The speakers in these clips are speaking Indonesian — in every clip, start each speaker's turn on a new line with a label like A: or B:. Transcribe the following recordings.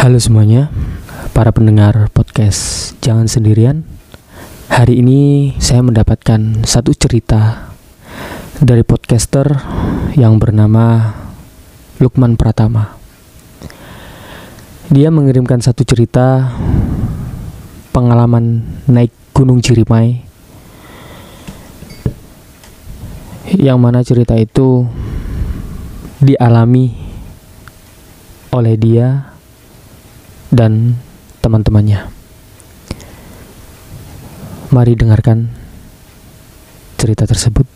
A: Halo semuanya, para pendengar podcast Jangan Sendirian. Hari ini saya mendapatkan satu cerita dari podcaster yang bernama Lukman Pratama. Dia mengirimkan satu cerita pengalaman naik Gunung Cirimai yang mana cerita itu dialami oleh dia dan teman-temannya. Mari dengarkan cerita tersebut.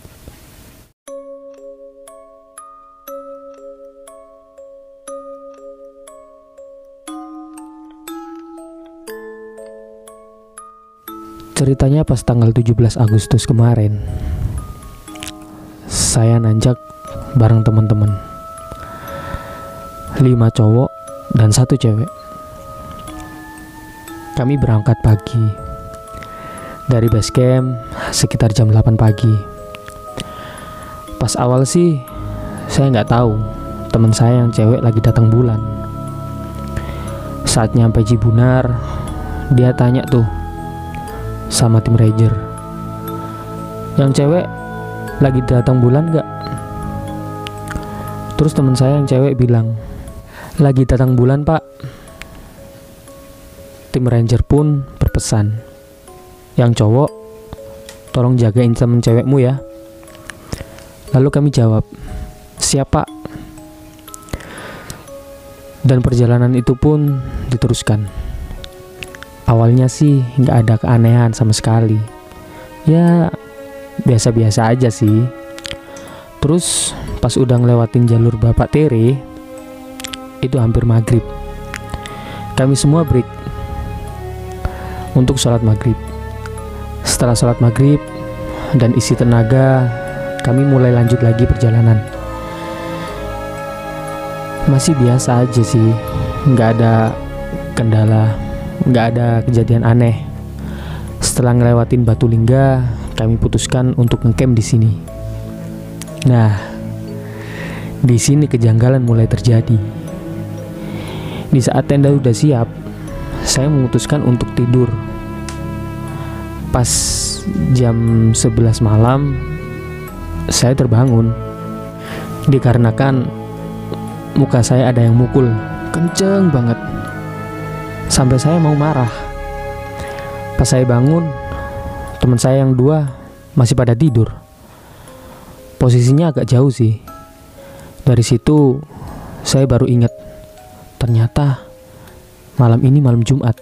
A: Ceritanya pas tanggal 17 Agustus kemarin. Saya nanjak bareng teman-teman. Lima cowok dan satu cewek. Kami berangkat pagi dari base camp sekitar jam 8 pagi. Pas awal sih saya nggak tahu teman saya yang cewek lagi datang bulan. Saat nyampe Cibunar, dia tanya tuh sama tim ranger. Yang cewek lagi datang bulan nggak? Terus teman saya yang cewek bilang, lagi datang bulan pak. Tim ranger pun berpesan, yang cowok, tolong jagain temen cewekmu ya. Lalu kami jawab, siapa? Dan perjalanan itu pun diteruskan. Awalnya sih nggak ada keanehan sama sekali. Ya biasa-biasa aja sih. Terus pas udah ngelewatin jalur Bapak Tere, itu hampir maghrib. Kami semua break untuk sholat maghrib. Setelah sholat maghrib dan isi tenaga, kami mulai lanjut lagi perjalanan. Masih biasa aja sih, nggak ada kendala, nggak ada kejadian aneh. Setelah ngelewatin Batu Lingga, kami putuskan untuk ngecamp di sini. Nah, di sini kejanggalan mulai terjadi. Di saat tenda udah siap, saya memutuskan untuk tidur. Pas jam 11 malam, saya terbangun. Dikarenakan muka saya ada yang mukul, kenceng banget. Sampai saya mau marah. Pas saya bangun, teman saya yang dua masih pada tidur. Posisinya agak jauh sih. Dari situ saya baru ingat ternyata malam ini malam Jumat.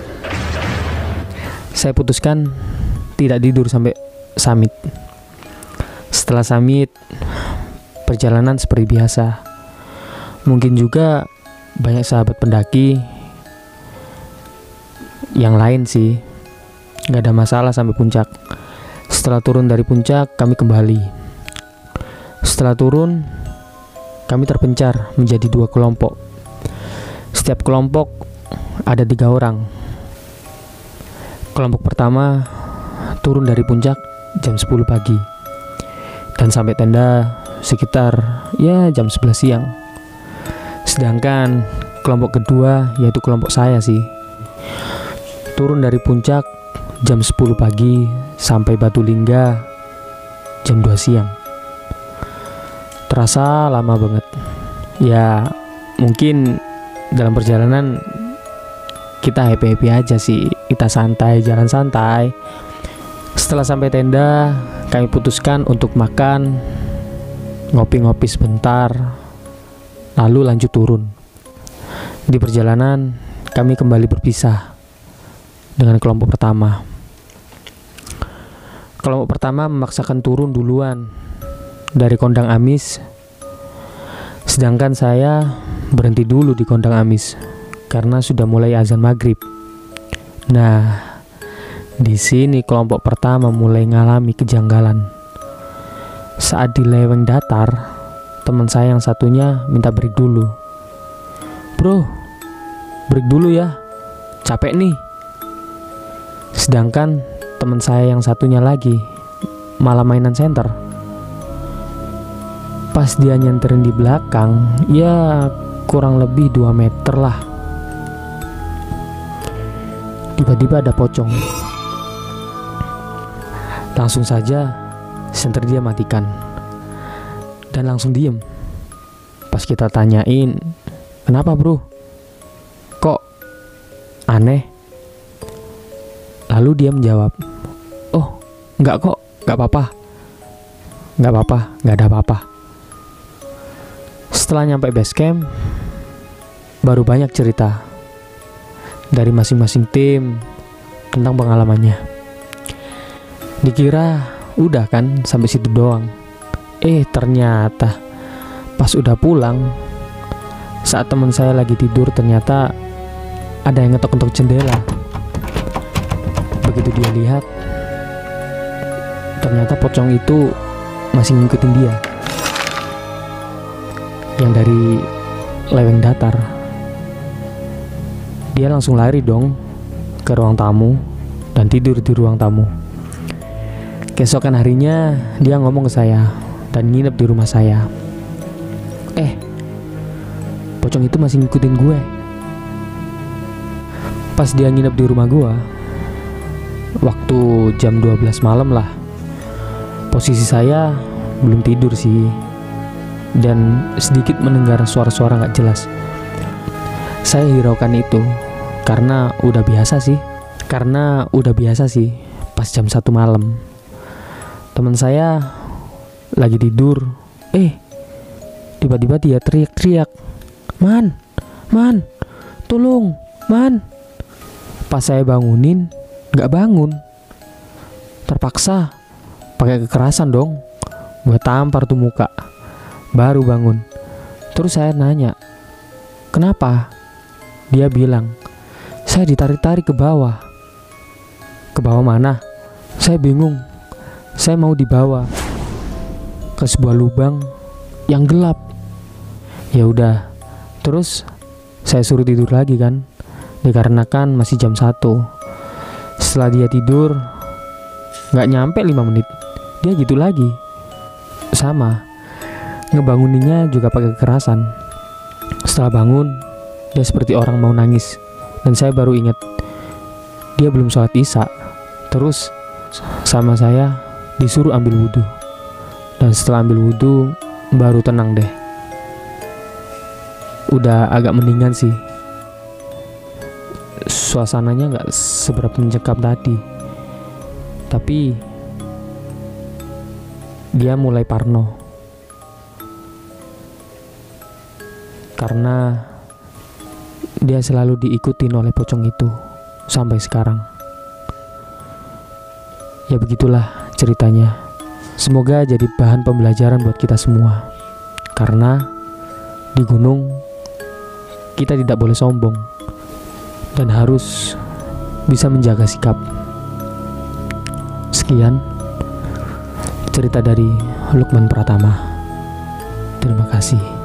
A: Saya putuskan tidak tidur sampai summit. Setelah summit, perjalanan seperti biasa. Mungkin juga banyak sahabat pendaki yang lain sih. Gak ada masalah sampai puncak. Setelah turun dari puncak, kami kembali. Setelah turun, kami terpencar menjadi dua kelompok. Setiap kelompok ada tiga orang. Kelompok pertama turun dari puncak jam 10 pagi dan sampai tenda sekitar ya jam 11 siang. Sedangkan kelompok kedua yaitu kelompok saya sih turun dari puncak jam 10 pagi sampai Batu Lingga jam 2 siang. Terasa lama banget. Ya, mungkin dalam perjalanan kita happy-happy aja sih. Kita santai, jalan santai. Setelah sampai tenda, kami putuskan untuk makan, ngopi-ngopi sebentar, lalu lanjut turun. Di perjalanan, kami kembali berpisah dengan kelompok pertama. Kelompok pertama memaksakan turun duluan dari kondang Amis, sedangkan saya berhenti dulu di kondang Amis karena sudah mulai azan maghrib. Nah, di sini kelompok pertama mulai mengalami kejanggalan. Saat di leweng datar, teman saya yang satunya minta break dulu. Bro, break dulu ya, capek nih. Sedangkan teman saya yang satunya lagi malah mainan center. Pas dia nyenterin di belakang, ya kurang lebih 2 meter lah. Tiba-tiba ada pocong. Langsung saja senter dia matikan dan langsung diem. Pas kita tanyain, kenapa bro? Kok aneh? Lalu dia menjawab, oh nggak kok, nggak apa-apa, nggak apa-apa, nggak ada apa-apa. Setelah nyampe base camp, baru banyak cerita dari masing-masing tim tentang pengalamannya. Dikira udah kan sampai situ doang. Eh ternyata pas udah pulang saat teman saya lagi tidur ternyata ada yang ngetok-ngetok jendela. Begitu dia lihat ternyata pocong itu masih ngikutin dia. Yang dari leweng datar. Dia langsung lari dong ke ruang tamu dan tidur di ruang tamu. Keesokan harinya dia ngomong ke saya dan nginep di rumah saya. Eh, pocong itu masih ngikutin gue. Pas dia nginep di rumah gue, waktu jam 12 malam lah. Posisi saya belum tidur sih. Dan sedikit mendengar suara-suara gak jelas. Saya hiraukan itu karena udah biasa sih. Karena udah biasa sih pas jam satu malam. Teman saya lagi tidur. Eh, tiba-tiba dia teriak-teriak. Man, man, tolong, man. Pas saya bangunin, nggak bangun. Terpaksa pakai kekerasan dong. Gue tampar tuh muka. Baru bangun. Terus saya nanya, kenapa? Dia bilang, saya ditarik-tarik ke bawah. Ke bawah mana? Saya bingung. Saya mau dibawa ke sebuah lubang yang gelap. Ya udah. Terus saya suruh tidur lagi kan. Dikarenakan masih jam 1. Setelah dia tidur, nggak nyampe 5 menit, dia gitu lagi. Sama. Ngebanguninnya juga pakai kekerasan. Setelah bangun, dia seperti orang mau nangis. Dan saya baru ingat, dia belum sholat isya. Terus sama saya disuruh ambil wudhu. Dan setelah ambil wudhu, baru tenang deh. Udah agak mendingan sih. Suasananya nggak seberapa mencekam tadi. Tapi dia mulai parno. Karena dia selalu diikutin oleh pocong itu sampai sekarang. Ya begitulah ceritanya. Semoga jadi bahan pembelajaran buat kita semua. Karena di gunung kita tidak boleh sombong dan harus bisa menjaga sikap. Sekian cerita dari Lukman Pratama. Terima kasih.